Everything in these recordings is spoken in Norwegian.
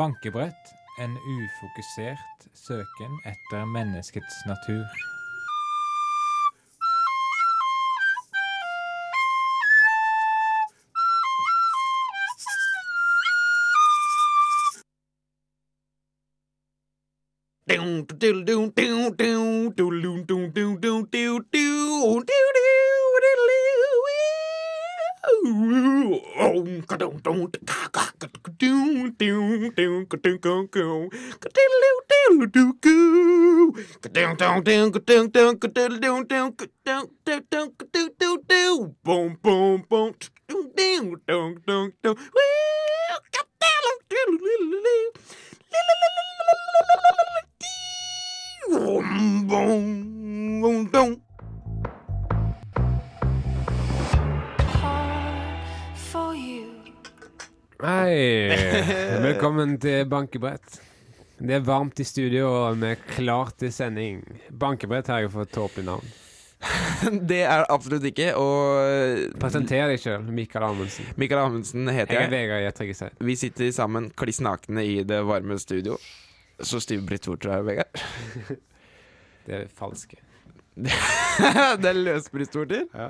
Bankebrett. En ufokusert søken etter menneskets natur. Boom, boom, boom. Dong, dong, dong, dong, dong. Boom, boom, boom, boom. for you. Hei! Velkommen til Bankebrett. Det er varmt i studio, og vi er klar til sending. Bankebrett har jo fått tåpelig navn. Det er det absolutt ikke. Og Presenter deg sjøl, Mikael Amundsen. Mikael Amundsen heter Jeg Jeg er jeg. Vegard Gjetrikkeseid. Vi sitter sammen kliss nakne i det varme studio. Så stiv Britt Worter er Vegard. Det er falske. det er løsbrystvorter. Ja.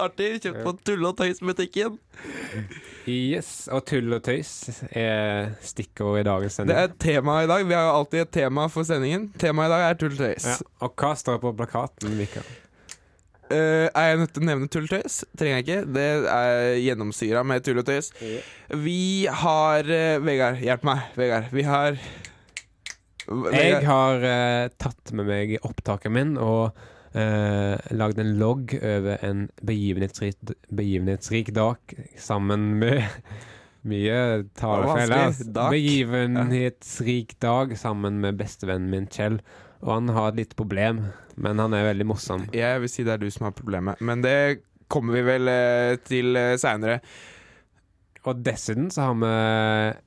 Artig. Kjøpt på Tull og Tøys-butikken. Yes, og tull og tøys er stikkord i dagens sending. Det er tema i dag. Vi har jo alltid et tema for sendingen. Temaet i dag er tull og tøys. Ja. Og hva står på plakaten, Mikael? Uh, er jeg nødt til å nevne tull og tøys? Trenger jeg ikke. Det er gjennomsyra med tull og tøys. Vi har uh, Vegard, hjelp meg. Vegard. Vi har Jeg har uh, tatt med meg opptaket min og uh, lagd en logg over en begivenhetsrik, begivenhetsrik dag sammen med Mye. Dag. Begivenhetsrik dag sammen med bestevennen min Kjell. Og han har et lite problem, men han er veldig morsom. Jeg vil si det er du som har problemet, men det kommer vi vel eh, til eh, seinere. Og dessuten så har vi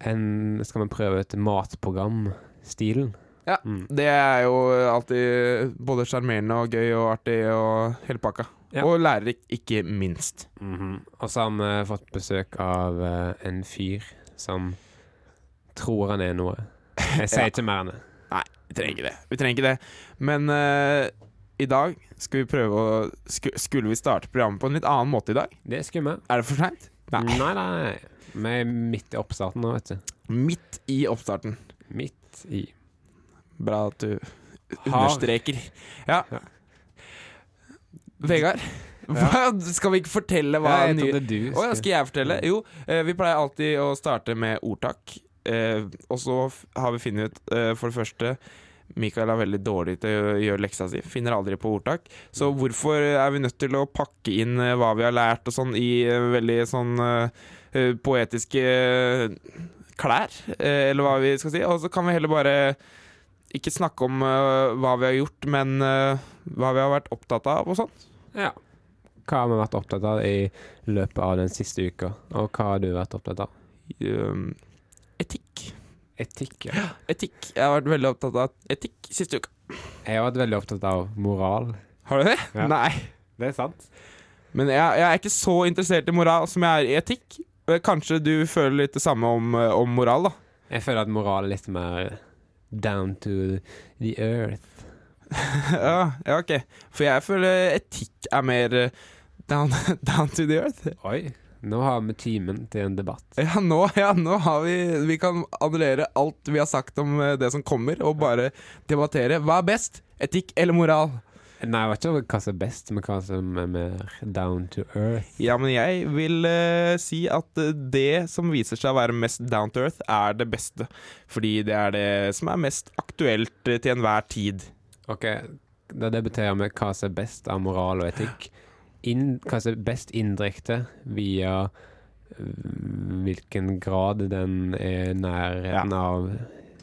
en Skal vi prøve et matprogram-stilen. Ja. Mm. Det er jo alltid både sjarmerende og gøy og artig og hele pakka. Ja. Og lærerikt, ikke minst. Mhm. Og så har vi fått besøk av uh, en fyr som tror han er noe. Jeg sier Ja. ikke mer enn det. Vi trenger ikke det. Vi trenger ikke det. Men uh, i dag skal vi prøve å sku, Skulle vi starte programmet på en litt annen måte i dag? Det er vi. Er det for seint? Nei. Nei, nei, nei. Vi er midt i oppstarten nå, vet du. Midt i oppstarten. Midt i. Bra at du understreker. Ja. Ja. Vegard, hva, skal vi ikke fortelle hva ja, nye du Å ja, skal jeg fortelle? Jo, eh, vi pleier alltid å starte med ordtak. Eh, og så har vi funnet ut, eh, for det første Mikael er veldig dårlig til å gjøre leksa si. Finner aldri på ordtak. Så hvorfor er vi nødt til å pakke inn eh, hva vi har lært og sånn i eh, veldig sånn poetiske klær? Eller hva vi skal si. Og så kan vi heller bare ikke snakke om uh, hva vi har gjort, men uh, hva vi har vært opptatt av og sånn. Ja. Hva har vi vært opptatt av i løpet av den siste uka? Og hva har du vært opptatt av? Um, etikk. Etikk. Ja. Etikk. Jeg har vært veldig opptatt av etikk siste uka. Jeg har vært veldig opptatt av moral. Har du det? Ja. Nei. Det er sant. Men jeg, jeg er ikke så interessert i moral som jeg er i etikk. Kanskje du føler litt det samme om, eh, om moral, da? Jeg føler at moral er litt mer down to the earth. ja, ja, ok. For jeg føler etikk er mer eh, down, down to the earth. Oi, nå har vi timen til en debatt. Ja, nå, ja, nå har vi Vi kan annullere alt vi har sagt om eh, det som kommer, og bare debattere. Hva er best? Etikk eller moral? Nei, jeg vet ikke hva som er best, men hva som er mer down to earth. Ja, men jeg vil uh, si at eh, det som viser seg å være mest down to earth, er det beste. Fordi det er det som er mest aktuelt eh, til enhver tid. Ok, da debuterer vi hva som er best av moral og etikk. In, hva som er best indirekte via øh, hvilken grad den er nærheten av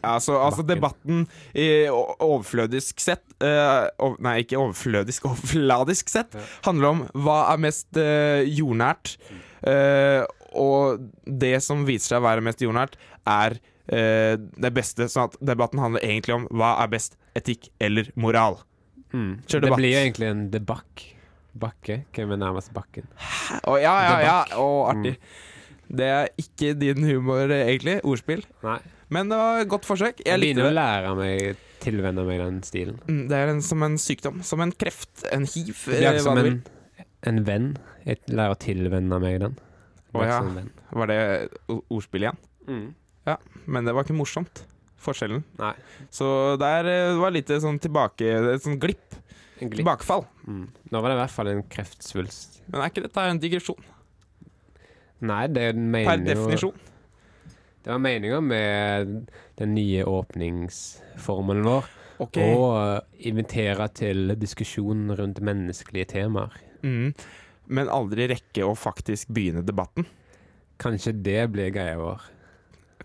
Altså, altså debatten i overflødisk sett uh, ov- Nei, ikke overflødisk, overfladisk sett Ja. handler om hva er mest uh, jordnært. Uh, og det som viser seg å være mest jordnært, er det beste. Sånn at debatten handler egentlig om hva er best, etikk eller moral. mm. Kjør Det blir jo egentlig en debakk. Bakke? Hvem er nærmest bakken? Å, ja, ja, ja. Å, oh, artig. Det er ikke din humor, egentlig. Ordspill. Nei. Men det var et godt forsøk. Jeg Jeg begynner å lære meg tilvenne meg den stilen. Mm, Det er en, som en sykdom. Som en kreft. En hiv. Det er som en, en venn. Jeg lærer å tilvenne meg den. Å, ja. Var det ordspill igjen? Mm. Men det var ikke morsomt. Forskjellen. Nei. Så der eh, var litt sånn tilbake Et sånn glipp. Glipp. Tilbakefall. Mm. Nå var det i hvert fall en kreftsvulst. Men er ikke dette en digresjon? Nei, det mener jo Per definisjon. Det var meninga med den nye åpningsformelen vår okay. å eh, invitere til diskusjon rundt menneskelige temaer. Mm. Men aldri rekke å faktisk begynne debatten. Kanskje det blir greia vår.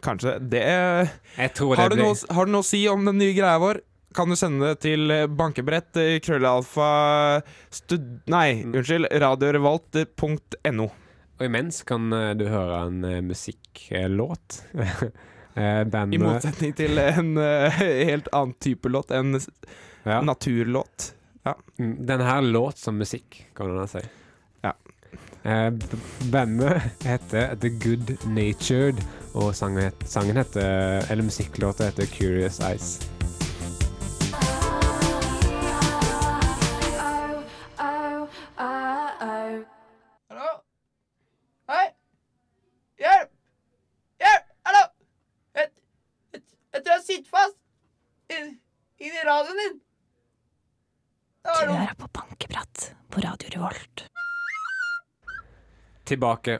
Kanskje. Det Jeg tror har, du blir noe, har du noe å si om den nye greia vår? Kan du sende det til eh, bankebrett eh, krøllalfa stud... Nei, Mm. unnskyld. Radiorevolt.no. Og imens kan eh, du høre en uh, musikklåt. Eh, I motsetning til en eh, helt annen type låt. En ja. naturlåt. Ja. Den her låt som musikk, kan man si. Ja. Eh, bandet heter The Good Natured, og sangen heter Eller musikklåta heter Curious Eyes. Sitter fast inn, inni radioen din. Du hører på Bankeprat på Radio Revolt. Tilbake.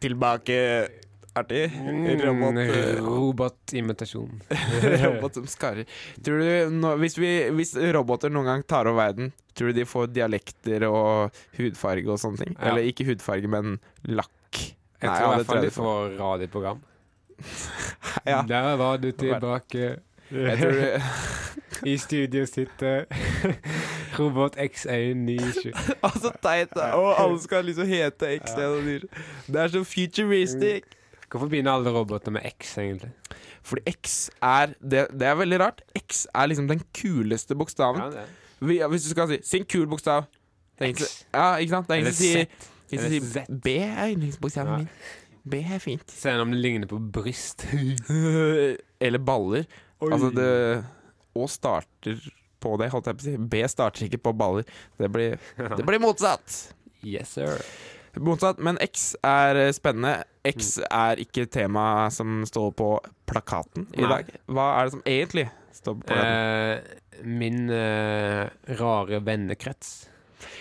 Tilbake. Artig. Mm, Robot. eh, Robotimitasjon. Robot som skarrer. Tror du, no, hvis, vi, hvis roboter noen gang tar over verden, tror du de får dialekter og hudfarge og sånne ting? Ja. Eller ikke hudfarge, men lakk? Jeg Nei, tror i hvert fall de får radioprogram. Ja. Der var du tilbake. Jeg tror I studio sitter Robot X197. altså teit, da. Og alle skal liksom hete X. Det er så futuristic. Hvorfor begynner alle roboter med X, egentlig? Fordi X er det, det er veldig rart. X er liksom den kuleste bokstaven. Ja, hvis du skal si 'sin kul bokstav. X. Ja, ikke sant? Det er ingen som sier. B er yndlingsbokstaven min. B er fint. Se om det ligner på bryst. Eller baller. Altså det Og starter på det, holdt jeg på å si. B starter ikke på baller. Det blir, det blir motsatt. Yes, sir. Motsatt, men X er eh, spennende. X er ikke tema som står på plakaten i Nei. dag. Hva er det som egentlig står på plakaten? Eh, min eh, rare vennekrets.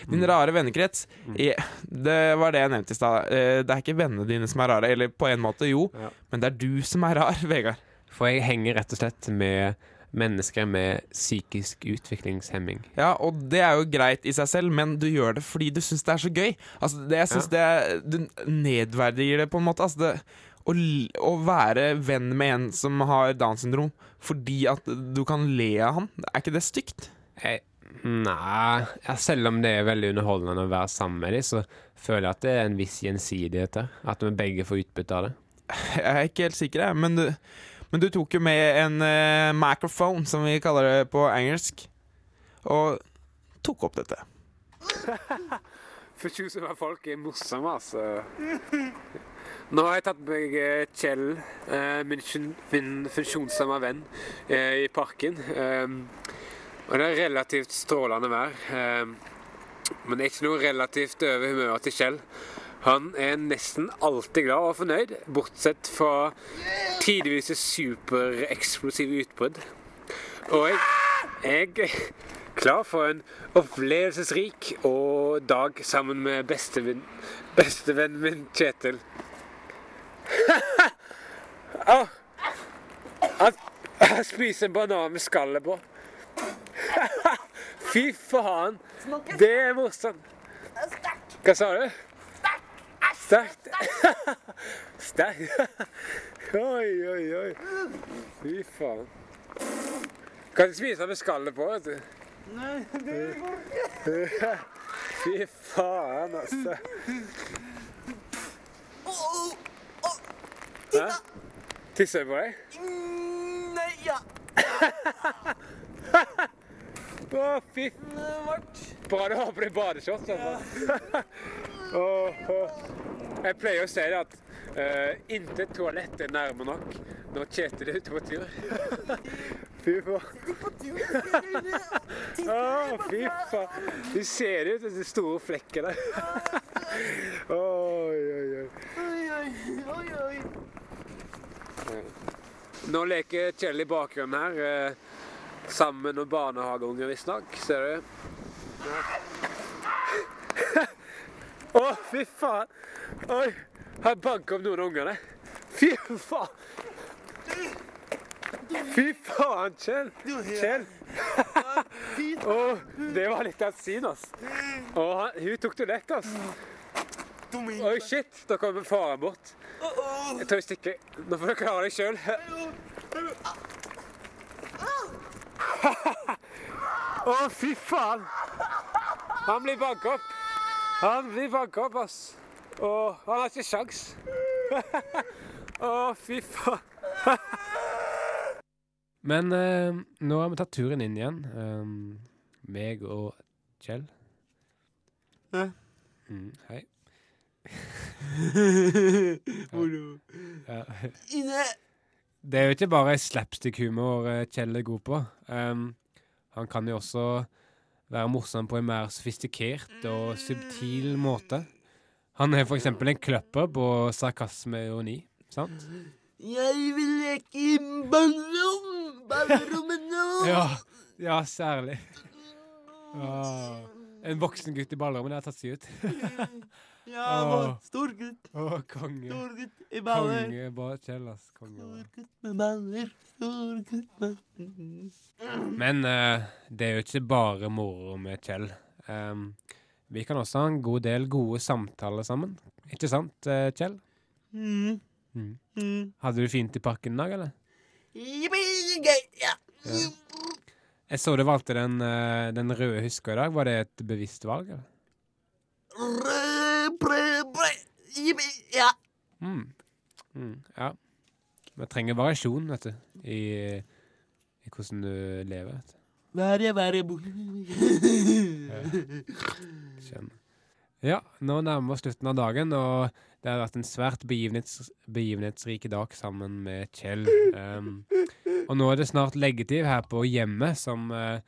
Din rare vennekrets. Det var det jeg nevnte i stad. Eh, Det er ikke vennene dine som er rare. Eller på en måte, jo. Ja. Men det er du som er rar, Vegard. For jeg henger rett og slett med mennesker med psykisk utviklingshemming. Ja, og det er jo greit i seg selv, men du gjør det fordi du syns det er så gøy. Altså, det, jeg synes det er, Du nedverdiger det på en måte. Altså, det, å, å være venn med en som har Downs syndrom fordi at du kan le av han, er ikke det stygt? Jeg, nei, ja, selv om det er veldig underholdende å være sammen med dem, så føler jeg at det er en viss gjensidighet der. At vi begge får utbytte av det. Jeg er ikke helt sikker, jeg. Men du, men du tok jo med en uh, microphone, som vi kaller det på engelsk, og tok opp dette. Fortjusomme folk er morsomme, altså. Nå har jeg tatt med meg eh, Kjell, eh, min, min funksjonshemma venn, eh, i parken. Og det er relativt strålende vær. Um, men det er ikke noe relativt over humøret til Kjell. Han er nesten alltid glad og fornøyd, bortsett fra tidvis supereksplosive utbrudd. Og jeg er klar for en opplevelsesrik og dag sammen med bestevenn, bestevennen min Kjetil. ah, han, han spiser en banan med skallet på. Fy faen! Det er morsomt. Hva sa du? Sterkt. Sterkt. Oi, oi, oi. Fy faen. Kan du spise med skallet på, vet du. Fy faen, altså. Hæ? Tisser du på deg? Nei, ja. Å, fy du har på deg badeshorts. Altså. Åh. Jeg pleier å si det at Uh, Intet toalett er nærme nok når Kjetil er ute på tur. fy faen. Å, fy faen. Du ser ut den store flekken der. oi, oi, oi. Nå leker Kjell i bakgrunnen her, eh, sammen med noen barnehageunger visstnok. Ser du? Å, fy faen! Oi! Har banka opp noen av ungene? Fy faen! Fy faen, Kjell! Kjell! oh, det var litt av et syn, ass. Oh, han- hun tok det lett, ass. Oi, shit! Da kommer faren bort. Jeg tror jeg stikker. Nå får du klare deg sjøl. Å, fy faen! Han blir banka opp. Han blir banka opp, ass. Oh, han har ikke sjans. Å, fy faen. Men eh, nå har vi tatt turen inn igjen. Um, meg og Kjell. Ja. Mm, hei. Ja. Det er jo ikke bare slapstick-humor eh, Kjell er god på. Um, han kan jo også være morsom på en mer sofistikert og subtil måte. Han er eksempel en kløpper på sarkasme og ironi, sant? Jeg vil leke i ballrom! Ballrommet nå! Ja, ja særlig. Ah, en voksen gutt i ballrommet, det har tatt seg ut. Ja, Åh. storgutt. Å, konge. stor i baller. Konge bare Kjell, ass. Konge. Bare. gutt med baller, Storgutt med Men eh, det er jo ikke bare moro med Kjell. Um, vi kan også ha en god del gode samtaler sammen. Ikke sant, eh, Kjell? Mm. Mm. Mm. Hadde du fint i parken i dag, eller? Jippi, gøy, ja. Jeg så du valgte den, eh, den røde huska i dag. Var det et bevisst valg? eller? Jippi, ja. Mm. Mm, ja. Vi trenger variasjon, vet du, i, i hvordan du lever. vet du. Være, være. Skjønner. Ja, nå nærmer vi oss slutten av dagen, og det har vært en svært begivenhets, begivenhetsrik dag sammen med Kjell. Um, og nå er det snart leggetid her på hjemmet som uh,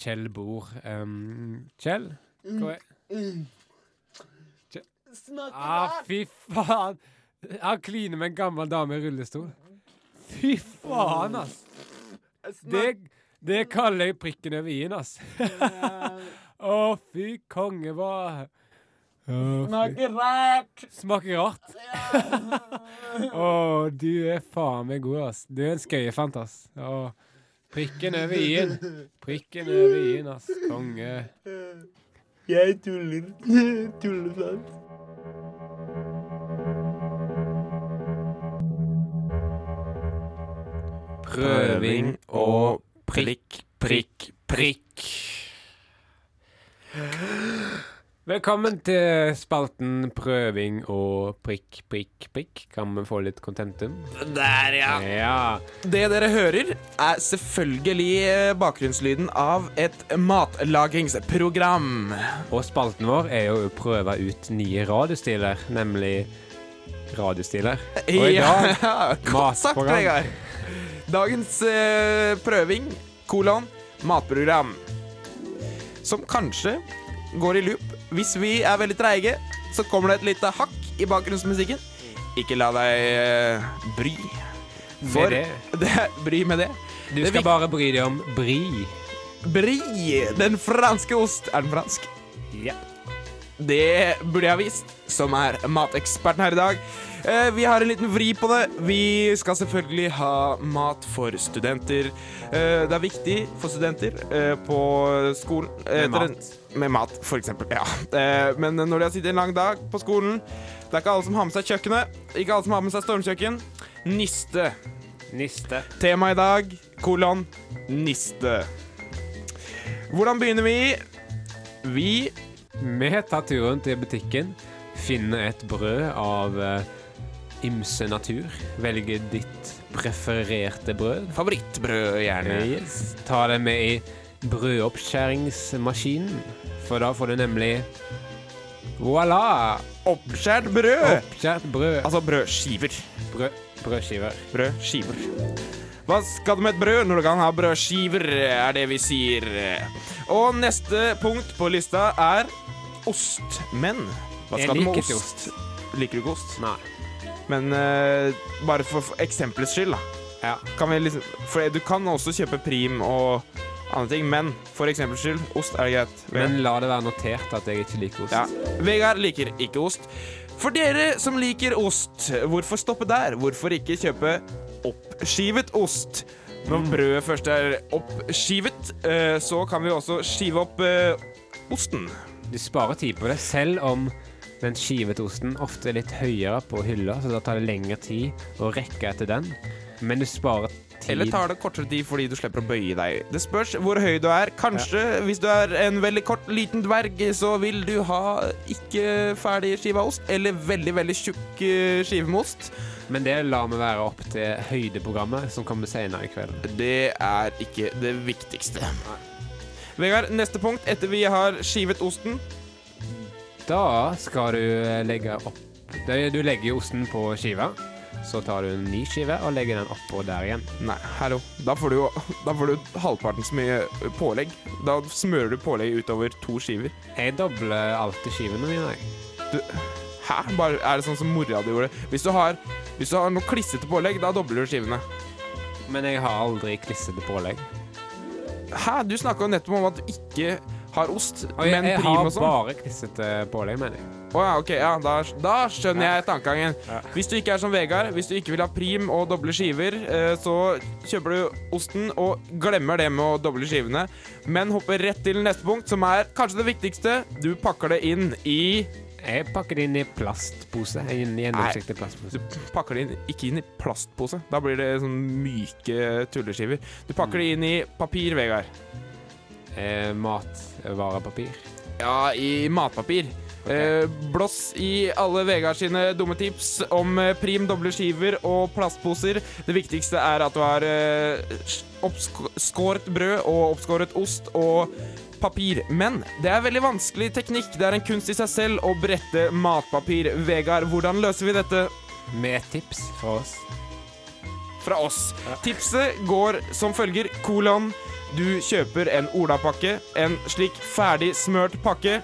Kjell bor. Um, Kjell? Hva er Smaker Ah, der? fy faen! Han kliner med en gammel dame i rullestol. Fy faen, ass! Det, det kaller jeg prikken over i-en, ass. Å, fy konge, hva oh. Smaker rart. Smaker rart. Å, du er faen meg god, ass. Du er en skøyefant, ass. Oh. prikken over i-en. Prikken over i-en, ass. Konge. Jeg tuller. Tuller Prøving og prikk, prikk, prikk. Velkommen til spalten Prøving og prikk, prikk, prikk. Kan vi få litt kontentum? Der, ja. Ja. Det dere hører, er selvfølgelig eh, bakgrunnslyden av et matlagingsprogram. Og spalten vår er jo å prøve ut nye radiostiler, nemlig radiostiler. Og i dag Ja, sagt, matprogram. Vegard. Dagens eh, prøving, kolon, matprogram. Som kanskje går i loop. Hvis vi er veldig treige, så kommer det et lite hakk i bakgrunnsmusikken. Ikke la deg eh, bry. For det. det bry med det. Du skal det bare bry deg om bry. Brie, den franske ost. Er den fransk? Ja. Det burde jeg ha visst, som er mateksperten her i dag. Eh, vi har en liten vri på det. Vi skal selvfølgelig ha mat for studenter. Eh, det er viktig for studenter eh, på skolen. Med mat. Med mat, for eksempel. Ja. Men når de har sittet en lang dag på skolen Det er ikke alle som har med seg kjøkkenet. Ikke alle som har med seg stormkjøkken. Niste. Niste. Tema i dag, kolon, niste. Hvordan begynner vi? Vi Vi tar turen til butikken, finner et brød av eh, ymse natur. Velger ditt prefererte brød. Favorittbrød, gjerne. Yes. Ta det med i brødoppskjæringsmaskinen, for da får du nemlig Voilà! Oppskjært brød. Oppskjært brød. Altså brødskiver. Brød, brødskiver. Brødskiver. Hva skal du med et brød når du kan ha brødskiver, er det vi sier. Og neste punkt på lista er ost. Men hva skal du med ikke ost? Liker du ikke ost? Nei. Men uh, bare for, for eksempelets skyld, da. Ja. Kan vi liksom, for du kan også kjøpe prim og andre ting, men for eksempels skyld, ost er greit. Men la det være notert at jeg ikke liker ost. Ja. Vegard liker ikke ost. For dere som liker ost, hvorfor stoppe der? Hvorfor ikke kjøpe oppskivet ost? Når brødet først er oppskivet, eh, så kan vi også skive opp eh, osten. Du sparer tid på det, selv om den skivete osten ofte er litt høyere på hylla, så da tar det lengre tid å rekke etter den. Men du sparer tid. Eller tar det kortere tid fordi du slipper å bøye deg. Det spørs hvor høy du er. Kanskje hvis du er en veldig kort, liten dverg, så vil du ha ikke ferdig skiva ost, eller veldig, veldig tjukk eh, skive med ost. Men det lar vi være opp til høydeprogrammet, som kommer senere i kveld. Det er ikke det viktigste. Vegard, neste punkt etter vi har skivet osten. Da skal du legge opp Du legger jo osten på skiva. Så tar du en ny skive og legger den oppå der igjen. Nei, hallo. Da får du jo da får du halvparten så mye pålegg. Da smører du pålegg utover to skiver. Jeg dobler alltid skivene mine. jeg. Hæ? Bare, er det sånn som mora di gjorde? Hvis du har, hvis du har noe klissete pålegg, da dobler du skivene. Men jeg har aldri klissete pålegg. Hæ? Du snakka nettopp om at du ikke har ost, Og jeg, men jeg prim har og sånn. bare klissete pålegg, mener jeg. Å ja, ok, ja, da, da skjønner jeg tankegangen. Ja. Hvis du ikke er som Vegard, hvis du ikke vil ha prim og doble skiver, eh, så kjøper du osten og glemmer det med å doble skivene, men hopper rett til neste punkt, som er kanskje det viktigste. Du pakker det inn i Jeg pakker det inn i plastpose. En gjennomsiktig plastpose. Du pakker det inn, ikke inn i plastpose. Da blir det sånn myke tulleskiver. Du pakker det inn i papir, Vegard. Eh, matvarepapir. Ja, i matpapir. Eh, blås i alle Vegard sine dumme tips om eh, prim, doble skiver og plastposer. Det viktigste er at du har eh, oppskåret brød og oppskåret ost og papir. Men det er veldig vanskelig teknikk. Det er en kunst i seg selv å brette matpapir. Vegard, hvordan løser vi dette? Med et tips fra oss. fra oss. Tipset går som følger. Kolon. Du kjøper en olapakke, en slik ferdig smørt pakke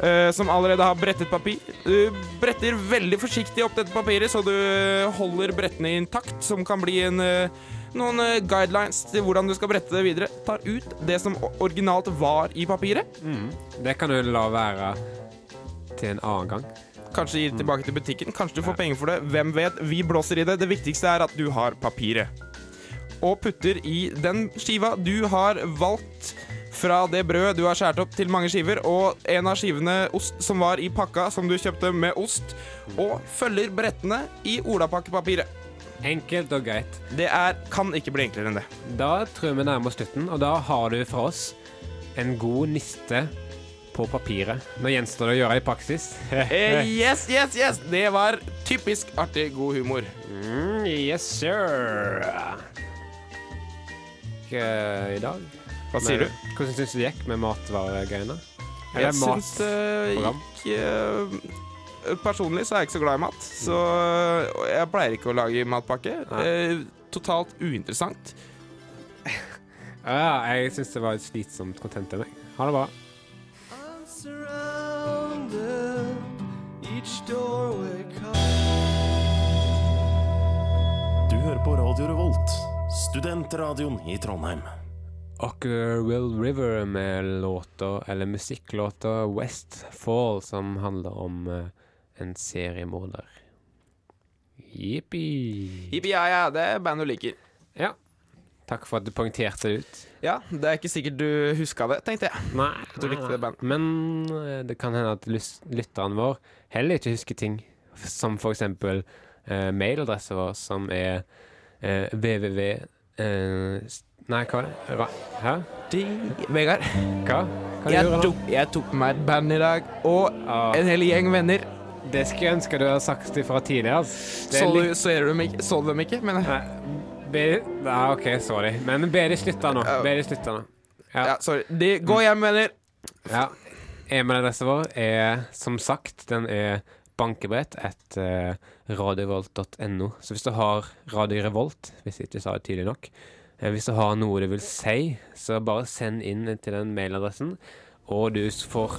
Uh, som allerede har brettet papir. Du bretter veldig forsiktig opp dette papiret, så du holder brettene intakt, som kan bli en, eh, noen eh, guidelines til hvordan du skal brette det videre. Tar ut det som originalt var i papiret. Det kan du la være til en annen gang. Kanskje gi det tilbake til butikken. Kanskje du får penger for det. Hvem vet? Vi blåser i det. Det viktigste er at du har papiret. Og putter i den skiva du har valgt fra det brødet du har skåret opp til mange skiver, og en av skivene ost som var i pakka som du kjøpte med ost, og følger brettene i olapakkepapiret. Enkelt og greit. Det er, kan ikke bli enklere enn det. Da tror jeg vi nærmer oss slutten, og da har du fra oss en god niste på papiret. Nå gjenstår det å gjøre det i praksis. Eh, yes, yes, yes! Det var typisk artig god humor. Mm, yes, sir. Ikke i dag. Hva sier du? Hvordan syns du det gikk med matvaregreiene? Jeg syns det gikk eh, Personlig så er jeg ikke så glad i mat, så jeg pleier ikke å lage matpakke. Nei. Eh, totalt uinteressant. Ja, jeg syns det var et slitsomt content av meg. Ha det bra. Du hører på Radio Revolt, studentradioen i Trondheim. Ockerville River med låta, eller musikklåta Westfall, som handler om eh, en seriemorder. Jippi. Jippi, ja, ja, det er band du liker. Ja. Takk for at du poengterte det ut. Ja, det er ikke sikkert du huska det, tenkte jeg. Nei, Du likte det bandet. Men eh, det kan hende at lytteren vår heller ikke husker ting. Som for eksempel uh, mailadressen vår, som er uh, www... Uh, nei, hva er det? Hæ? De, Vegard, Hva? Hva jeg gjør tok, jeg tok meg et band i dag, og Ah, en hel gjeng venner. Det skulle jeg ønske du hadde sagt ifra tidligere. Så litt- så, du ikke? Så du dem ikke? Men Nei, be... Nei, OK, sorry. Men be de slutte nå. Be de slutte nå. Ja. ja, sorry. De, gå hjem, venner. ja. E-mailadressen vår er som sagt Den er bankebrett at uh, radiorevolt.no. Så hvis du har Radio Revolt, hvis jeg ikke sa det tidlig nok eh, Hvis du har noe du vil si, så bare send inn til den mailadressen, og du får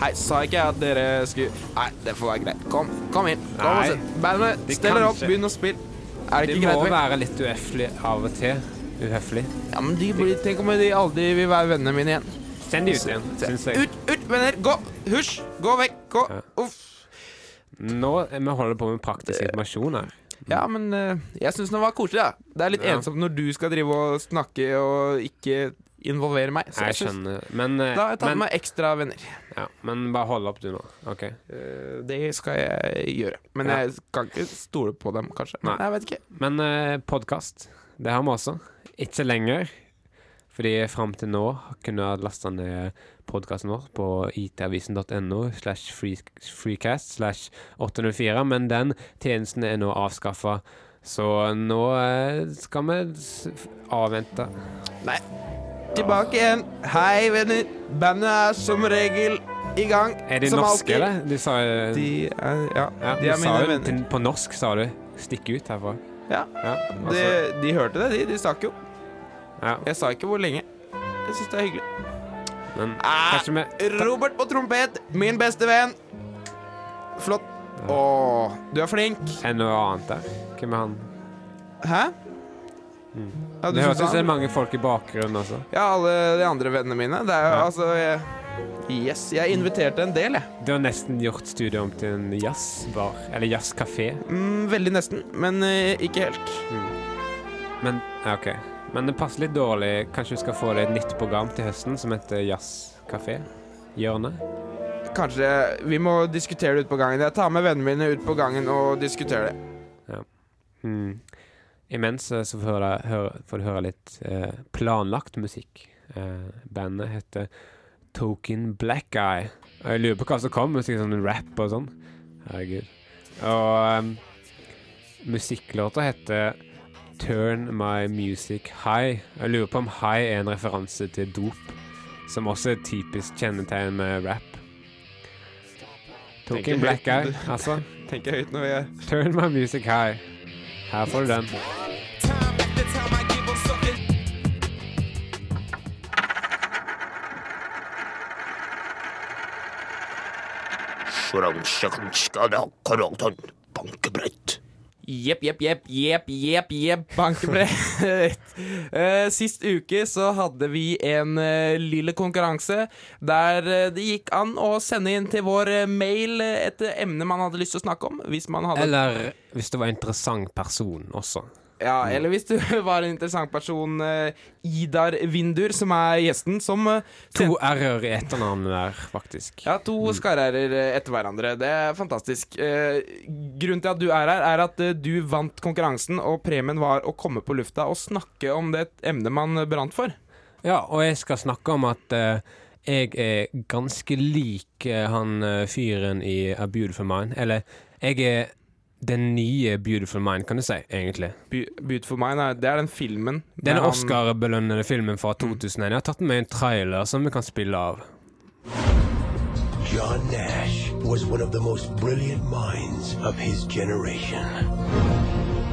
Hei, sa ikke jeg at dere skulle Nei, det får være greit. Kom, kom inn. Kom Nei. Bandet Det steller opp, begynn å spille. Er det ikke må greit? vel? være litt uhøflig av og til. Uhøflig. Ja, men de blir, Tenk om de aldri vil være vennene mine igjen. Send de ut igjen, syns jeg. Ut, ut, venner! Gå! Hysj! Gå vekk! Gå! Ja. Uff. Nå vi holder på med praktisk informasjon her. Ja, men eh, jeg syns den var koselig, da. Det er litt Ja. ensomt når du skal drive og snakke og ikke involvere meg. Så Jeg jeg skjønner. Men, eh, da har jeg tatt men, med meg ekstra venner. ja, men bare hold opp, du nå. OK. Eh, det skal jeg gjøre. Men Ja. jeg kan ikke stole på dem, kanskje. Nei. Jeg vet ikke. Men eh, podkast, det har vi også. Ikke lenger. Fordi fram til nå kunne jeg laste ned podkasten vår på itavisen.no slash freecast slash 804, men den tjenesten er nå avskaffa. Så nå eh, skal vi avvente. Nei. Tilbake igjen. Hei, venner. Bandet er som regel i gang. Er de norske, alltid. eller? De sa De er, ja, ja, de er mine jo venner. På norsk sa du 'stikk ut' herfra. Ja. ja De, altså, de hørte det, de. De stakk jo. Ja. Jeg sa ikke hvor lenge. Jeg syns det er hyggelig. Men Ah, kanskje vi Robert på trompet, min beste venn. Flott. Å, du er flink. er noe annet der? Hvem er han? Hæ? Mm. Ja, du Det høres ut som det er mange folk i bakgrunnen også. Ja, alle de andre vennene mine. Det er jo Ja. altså jeg, Yes, jeg inviterte en del, jeg. Du har nesten gjort studiet om til en jazzbar, eller jazzkafé. Mm, veldig nesten, men uh, ikke helt. Men ja, OK. Men det passer litt dårlig. Kanskje vi skal få deg et nytt program til høsten som heter Jazzkafé? Hjørnet? Kanskje Vi må diskutere det ut på gangen. Jeg tar med vennene mine ut på gangen og diskuterer det. Hmm. Imens eh, så får du høre, får du høre litt eh, planlagt musikk. Eh, bandet heter Token Black Guy. Og jeg lurer på hva som kommer. Sikkert sånn rap og sånn. Herregud. Og um, musikklåta heter Turn My Music High. Jeg lurer på om high er en referanse til dop, som også er et typisk kjennetegn med rap. Tok en Black Guy, høyt. altså. Tenker høyt når vi er Turn My Music High. Her får du den. Bankebrett. Jepp, jepp, jepp, jepp, jepp, jepp, bankebrett. Eh, Sist uke så hadde vi en eh, lille konkurranse der eh, det gikk an å sende inn til vår mail et emne man hadde lyst til å snakke om. Hvis man hadde Eller hvis det var en interessant person også. Ja, eller hvis du var en interessant person. eh, Idar Vindur, som er gjesten, som eh, To r-er i etternavnet der, faktisk. Ja, to skarr-r-er etter hverandre. Det er fantastisk. Eh, grunnen til at du er her, er at eh, du vant konkurransen, og premien var å komme på lufta og snakke om det emnet man brant for. Ja, og jeg skal snakke om at eh, jeg er ganske lik eh, han eh, fyren i A Beautiful Mind. Eller jeg er den nye Beautiful Mind, kan du si, egentlig. Be- Beautiful Mind, er- det er den filmen. Den Oscar-belønnede filmen fra 2001. Jeg har tatt med en trailer som vi kan spille av. John Nash was one of the most brilliant minds of his generation.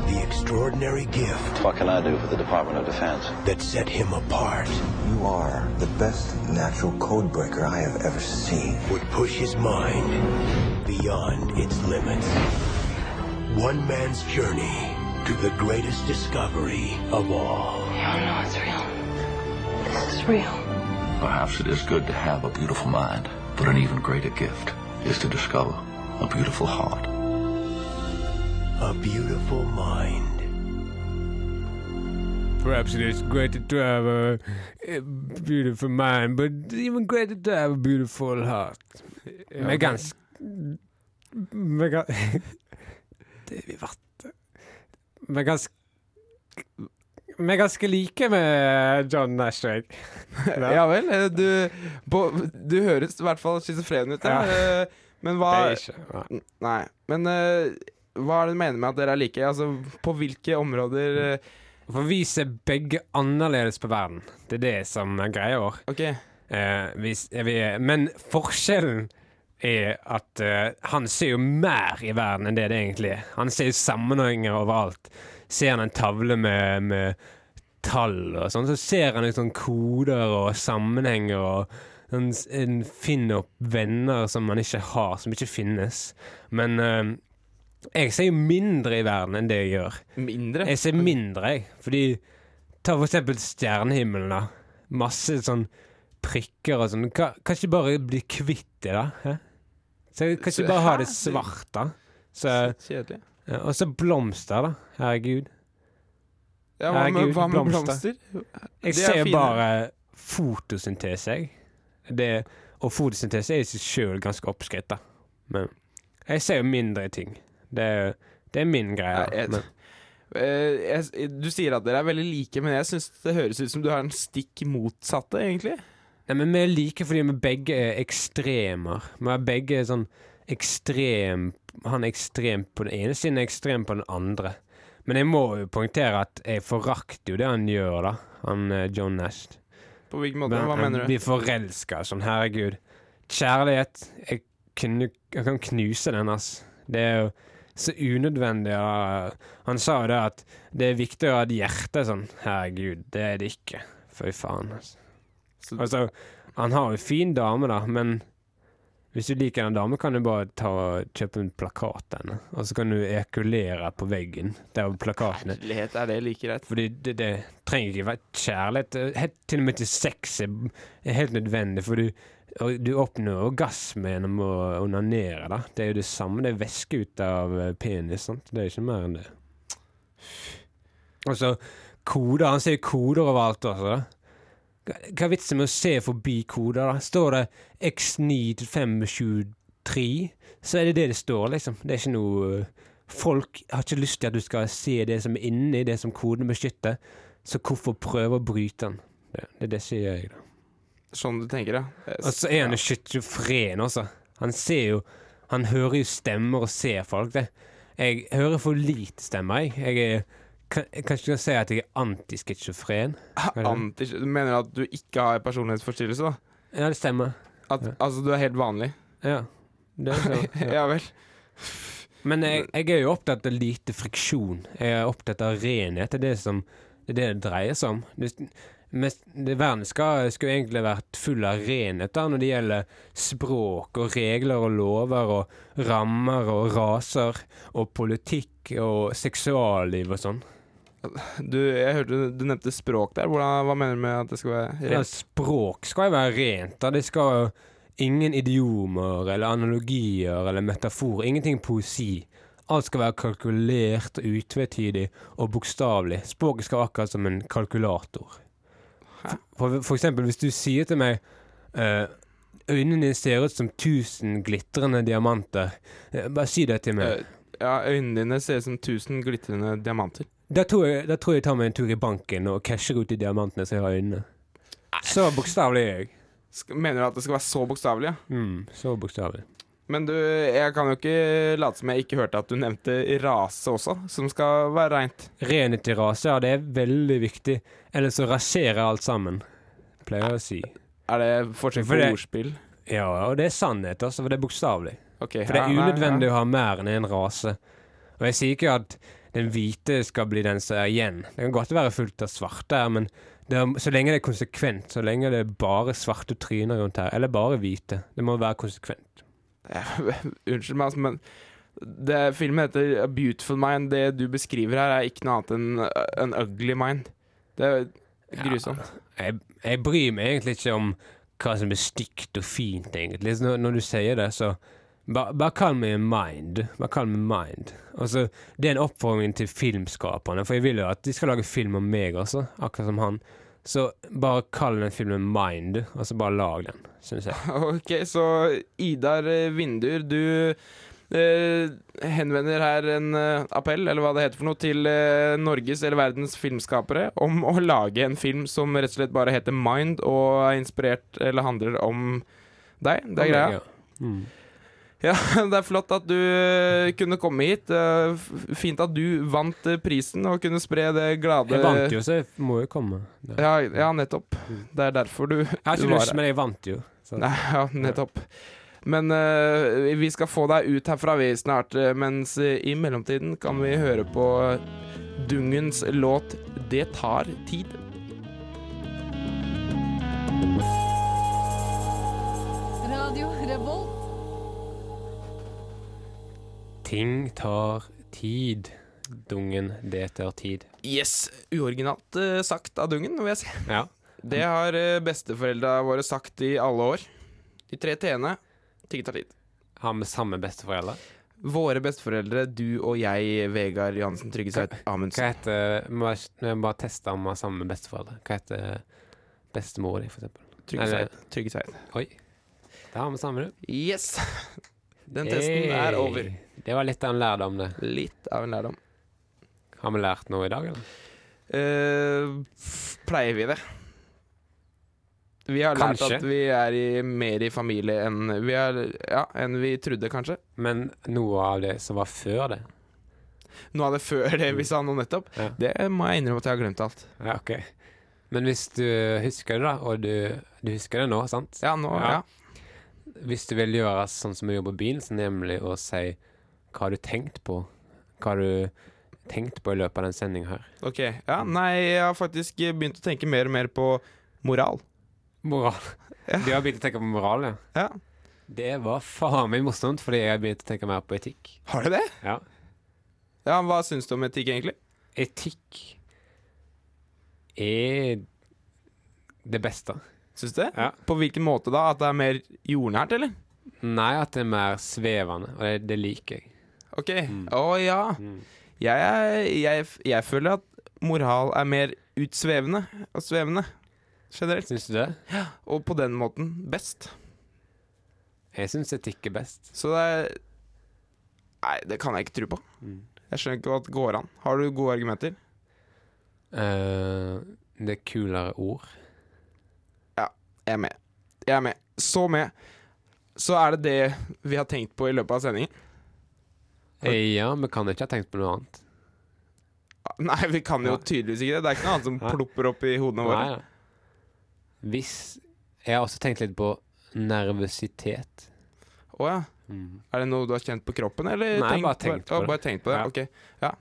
The extraordinary gift What can I do for the Department of Defense? that set him apart You are the best natural code breaker I have ever seen. would push his mind beyond its limits. One man's journey to the greatest discovery of all. Oh no, it's real. This is real. Perhaps it is good to have a beautiful mind, but an even greater gift is to discover a beautiful heart. A beautiful mind. Perhaps it is greater to have a, a beautiful mind, but even greater to have a beautiful heart. Vi ganske Vi er gan- Det vi vært Vi er ganske Vi er ganske like med John Nash, jeg. Ja vel. eh, Du, på, du høres i hvert fall schizofren ut. Ja. Eh, Men hva Det er ikke ja. Nei. Men eh, hva er det du mener med at dere er like? Altså, på hvilke områder For vi ser begge annerledes på verden. Det er det som er greia vår. Okay. Eh, vi, vi, men forskjellen er at uh, han ser jo mer i verden enn det det egentlig er. Han ser jo sammenhenger overalt. Ser han en tavle med, med tall og sånn, så ser han sånn koder og sammenhenger og han, han finner opp venner som man ikke har, som ikke finnes. Men uh, jeg ser jo mindre i verden enn det jeg gjør. Mindre? Jeg ser mindre, jeg. Fordi Ta for eksempel stjernehimmelen, da. Masse sånn prikker og sånn. Kan kan ikke bare bli kvitt det, da? Så jeg kan ikke bare ha det svart, da? Så, Kjedelig. ja, og så blomster, da. Herregud. Ja, hva med, hva med blomster. blomster? Jeg er ser fine. bare fotosyntese, jeg. Det, og fotosyntese er i seg sjøl ganske oppskrytt, da. Men jeg ser jo mindre ting. Det, det er min greie. Ja, jeg- men, Eh, jeg, du sier at dere er veldig like, men jeg syns det høres ut som du har en stikk motsatte, egentlig. Nei, men vi er like fordi vi begge er ekstremer. Vi er begge sånn ekstrem Han er ekstrem på den ene siden, er ekstrem på den andre. Men jeg må jo poengtere at jeg forakter jo det han gjør, da. Han eh, John Nash. På hvilken måte? Men Hva mener du? blir forelska sånn, herregud. Kjærlighet Jeg, knu, jeg kan knuse den, ass. Det er jo så unødvendig. Han sa jo det at det er viktig å ha et hjerte sånn. Herregud, det er det ikke. Fy faen, altså. Så- Altså, han har jo fin dame, da, men hvis du liker en dame, kan du bare ta og kjøpe en plakat til henne. Og så kan du ekulere på veggen der plakaten er. Kjærlighet, er det like greit? Fordi det, det trenger ikke være kjærlighet. Helt, til og med til sex er, er helt nødvendig, for du, du oppnår orgasme gjennom å onanere. da. Det er jo det samme. Det er væske ut av eh, penis. sant? Det er ikke mer enn det. Og så koder. Han sier koder overalt også. da. Hva er vitsen med å se forbi koder? da? Står det X9523, så er det det det står, liksom. Det er ikke noe eh, Folk har ikke lyst til at du skal se det som er inni det som koden beskytter, så hvorfor prøve å bryte den? Det, det det sier jeg, da. Sånn du tenker, ja. Og så er han jo schizofren også. Han ser jo Han hører jo stemmer og ser folk. Det. Jeg hører for lite stemmer, jeg. Jeg er kan, du kan ikke si at jeg er antiskizofren? Anti du mener at du ikke har personlighetsforstyrrelse, da? Ja, det stemmer. At, Altså, du er helt vanlig? Ja. Det er så, ja vel. Men jeg, jeg er jo opptatt av lite friksjon. Jeg er opptatt av renhet. Det er det som det, er det, det dreier seg om. Det, mest, det, verden skal, skulle egentlig vært full av renhet da, når det gjelder språk og regler og lover og rammer og raser og politikk og seksualliv og sånn. Du, jeg hørte du, nevnte språk der. Hvordan, hva mener du med at det skal være Ja, rent? språk skal jo være rent. da. Det skal jo ingen idiomer eller analogier eller metaforer. Ingenting poesi. Alt skal være kalkulert utvetydig og bokstavelig. Språket skal være akkurat som en kalkulator. For, for eksempel hvis du sier til meg uh, Øynene dine ser ut som tusen glitrende diamanter. Eh, bare si det til meg. Eh, Ja, øynene dine ser ut som tusen glitrende diamanter. Da tror, jeg, da tror jeg tar meg en tur i banken og casher ut de diamantene som jeg har i øynene. Så bokstavelig er jeg. Sk- Mener du at det skal være så bokstavelig? Ja? Mm, så bokstavelig. Men du, jeg kan jo ikke late som jeg ikke hørte at du nevnte rase også, som skal være reint. Renhet i rase, ja, det er veldig viktig. Ellers så raserer alt sammen, pleier jeg å si. Er det forskjell For på det- ordspill? Ja, og det er sannhet også, for det er bokstavelig. Ok, For det ja, er nei, unødvendig å ha mer enn en rase. Og jeg sier ikke at den hvite skal bli den som er igjen. Det kan godt være fullt av svarte her, men det er, så lenge det er konsekvent, så lenge det er bare svarte tryner rundt her, eller bare hvite, det må være konsekvent. Unnskyld meg, altså, men det, filmen heter A Beautiful Mind. Det du beskriver her, er ikke noe annet enn en ugly mind. Det er grusomt. Jeg, jeg bryr meg egentlig ikke om hva som er stygt og fint, egentlig. Når, når du sier det, så bare, bare kall meg mind. Bare kall meg mind. Altså, det er en oppfordring til filmskaperne, for jeg vil jo at de skal lage film om meg også, akkurat som han. Så bare kall den filmen Mind, og så bare lag den, syns jeg. Ok, så Idar Vindur, du eh, henvender her en eh, appell, eller hva det heter for noe, til eh, Norges eller verdens filmskapere om å lage en film som rett og slett bare heter Mind, og er inspirert eller handler om deg. Det er greia. Ja. Mm. Ja, det er flott at du eh, kunne komme hit. Fint at du vant eh, prisen og kunne spre det glade Jeg vant jo, så jeg må jo komme. Ja, ja, nettopp. Det er derfor du, Jeg har ikke lyst, men jeg vant jo. Så. Nei, ja, nettopp. Men uh, vi skal få deg ut herfra vi snart, mens i mellomtiden kan vi høre på Dungens låt 'Det tar tid'. Ting tar tid. Dungen, det tar tid. Yes, uoriginalt uh, sagt av Dungen, vil jeg si. Ja. Det har uh, besteforeldra våre sagt i alle år. De tre t-ene. Ting tar tid. Har vi samme besteforeldre? Våre besteforeldre, du og jeg, Vegard Johansen Trygge Sveit Amundsen. Hva heter Vi må må bare teste om vi har samme besteforeldre. Hva heter bestemor di, for eksempel? Trygge Sveit. Oi. Da har vi samme, du. Yes! Den testen er over. Det var litt av en lærdom, det. Litt av en lærdom. Har vi lært noe i dag, eller? Uh, pleier vi det? Vi har Kanskje. lært at vi er i, mer i familie enn vi, er, ja, enn vi trodde, kanskje. Men noe av det som var før det. Noe av det før det vi sa nå nettopp, Ja. det må jeg innrømme at jeg har glemt alt. Ja, ok. Men hvis du husker det, da, og du, du husker det nå, sant? Ja, nå, ja. Hvis du vil gjøre sånn som vi gjorde på byen, så nemlig å si hva har du tenkt på? Hva har du tenkt på i løpet av den sendinga her? Ok, ja, nei, jeg har faktisk begynt å tenke mer og mer på moral. Moral. Ja. Du har begynt å tenke på moral, ja? Ja. Det var faen meg morsomt, fordi jeg har begynt å tenke mer på etikk. Har du det? Ja. Ja, Hva syns du om etikk, egentlig? Etikk er det beste. Syns du det? Ja. På hvilken måte da? At det er mer jordnært, eller? Nei, at det er mer svevende, og det, det liker jeg. Ok. Å ja. Jeg, er- jeg, jeg føler at moral er mer utsvevende og svevende. Generelt. Syns du det? Og på den måten best. Jeg syns etikk er best. Så det er Nei, det kan jeg ikke tro på. Jeg skjønner ikke hva det går an. Har du gode argumenter? Eh, det er kulere ord. Ja, jeg er med. Jeg er med. Så med. Så er det det vi har tenkt på i løpet av sendingen. Ja, men kan ikke ha tenkt på noe annet. Nei, vi kan jo tydeligvis ikke det. Det er ikke noe annet som Nei. plopper opp i hodene våre. Nei, ja. Hvis Jeg har også tenkt litt på nervøsitet. Å ja. Er det noe du har kjent på kroppen, eller? Nei, bare tenkt på Å, det. Bare tenkt på det. Ja. Ok. Ja.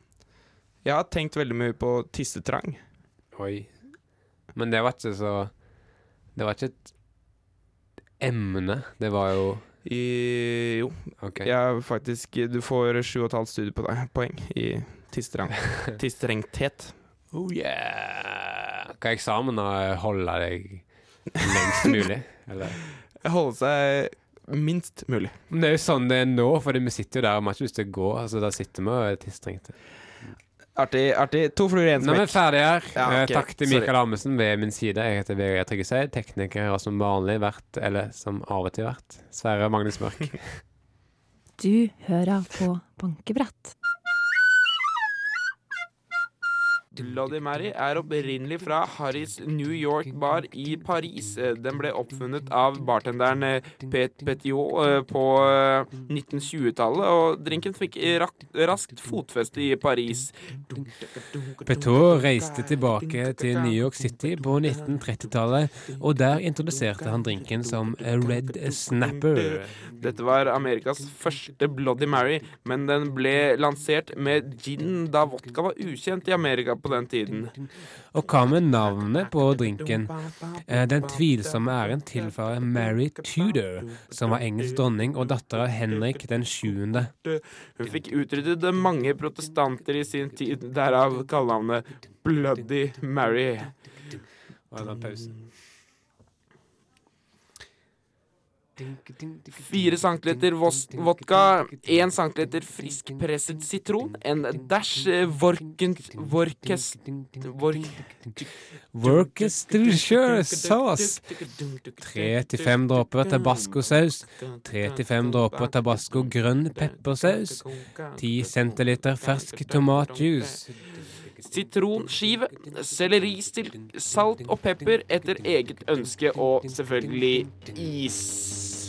Jeg har tenkt veldig mye på tissetrang. Oi. Men det var ikke så Det var ikke et emne. Det var jo I, jo, Okay. jeg faktisk Du får sju og et halvt studiepoeng i tissetrang. Tisstrengthet. Oh yeah! Hva er eksamen? Holde deg lengst mulig? Eller? Holde seg minst mulig. Men det er jo sånn det er nå, for vi sitter jo der og vi har ikke lyst til å gå. Altså, Da sitter vi og er tilstrengte. Artig. artig To fluer i én Nå er vi smekk. ferdige her. Ja, okay. Takk til sorry. Mikael Amundsen ved min side. Jeg heter Vegard Tryggeseid. Tekniker har som vanlig vært, eller som av og til vært, Sverre Magnus Mørk. Du hører på bankebrett. Bloody Mary er opprinnelig fra Harrys New York Bar i Paris. Eh, Den ble oppfunnet av bartenderen eh, Pet Petiot eh, på eh, 1920-tallet, og drinken fikk raskt fotfeste i Paris. Petiot reiste tilbake til New York City på 1930-tallet, og der introduserte han drinken som Red Snapper. Dette var Amerikas første Bloody Mary, men den ble lansert med gin da vodka var ukjent i Amerika på den tiden. Og hva med navnet på drinken? Eh, den tvilsomme æren tilfaller Mary Tudor, som var engelsk dronning og datter av Henrik den 7. Hun fikk utryddet mange protestanter i sin tid, derav kallenavnet Bloody Mary. Hva er da pausen? 4 cm vodka, 1 cm friskpresset sitron, en dash, eh, vorkent... vorkest... vork... Worcestershire-saus. 3-5 dråper tabascosaus. 3-5 dråper tabasco grønn peppersaus. 10 centiliter fersk tomatjuice. Sitronskive, selleristilk, salt og pepper etter eget ønske, og selvfølgelig is.